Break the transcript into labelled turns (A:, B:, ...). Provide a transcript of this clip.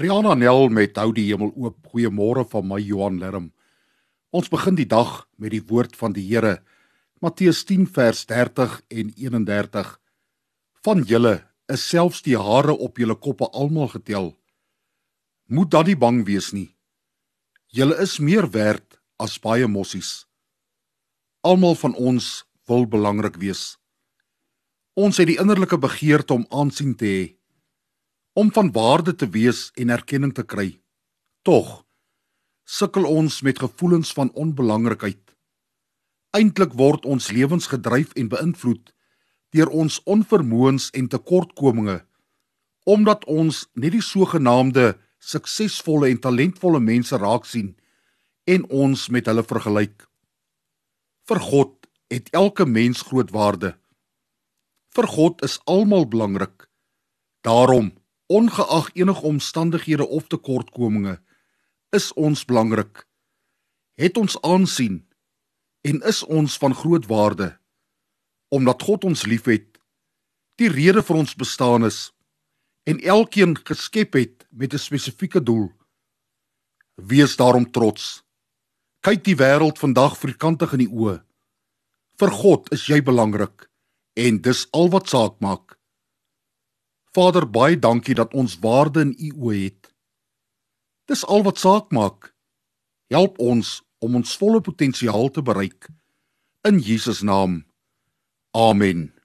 A: Rihanna Nel met hou die hemel oop. Goeiemôre van my Johan Lerm. Ons begin die dag met die woord van die Here. Matteus 10 vers 30 en 31. Van julle is selfs die hare op julle koppe almal getel. Moet dan nie bang wees nie. Julle is meer werd as baie mossies. Almal van ons wil belangrik wees. Ons het die innerlike begeerte om aansien te hê om van waarde te wees en erkenning te kry. Tog sukkel ons met gevoelens van onbelangrikheid. Eintlik word ons lewens gedryf en beïnvloed deur ons onvermoëns en tekortkominge omdat ons net die sogenaamde suksesvolle en talentvolle mense raak sien en ons met hulle vergelyk. Vir God het elke mens groot waarde. Vir God is almal belangrik. Daarom ongeag enige omstandighede of tekortkominge is ons belangrik. Het ons aansien en is ons van groot waarde omdat God ons liefhet die rede vir ons bestaan is en elkeen geskep het met 'n spesifieke doel. Wees daarom trots. Kyk die wêreld vandag vierkantig in die oë. Vir God is jy belangrik en dis al wat saak maak Vader, baie dankie dat ons waarde in U oë het. Dis al wat saak maak. Help ons om ons volle potensiaal te bereik. In Jesus naam. Amen.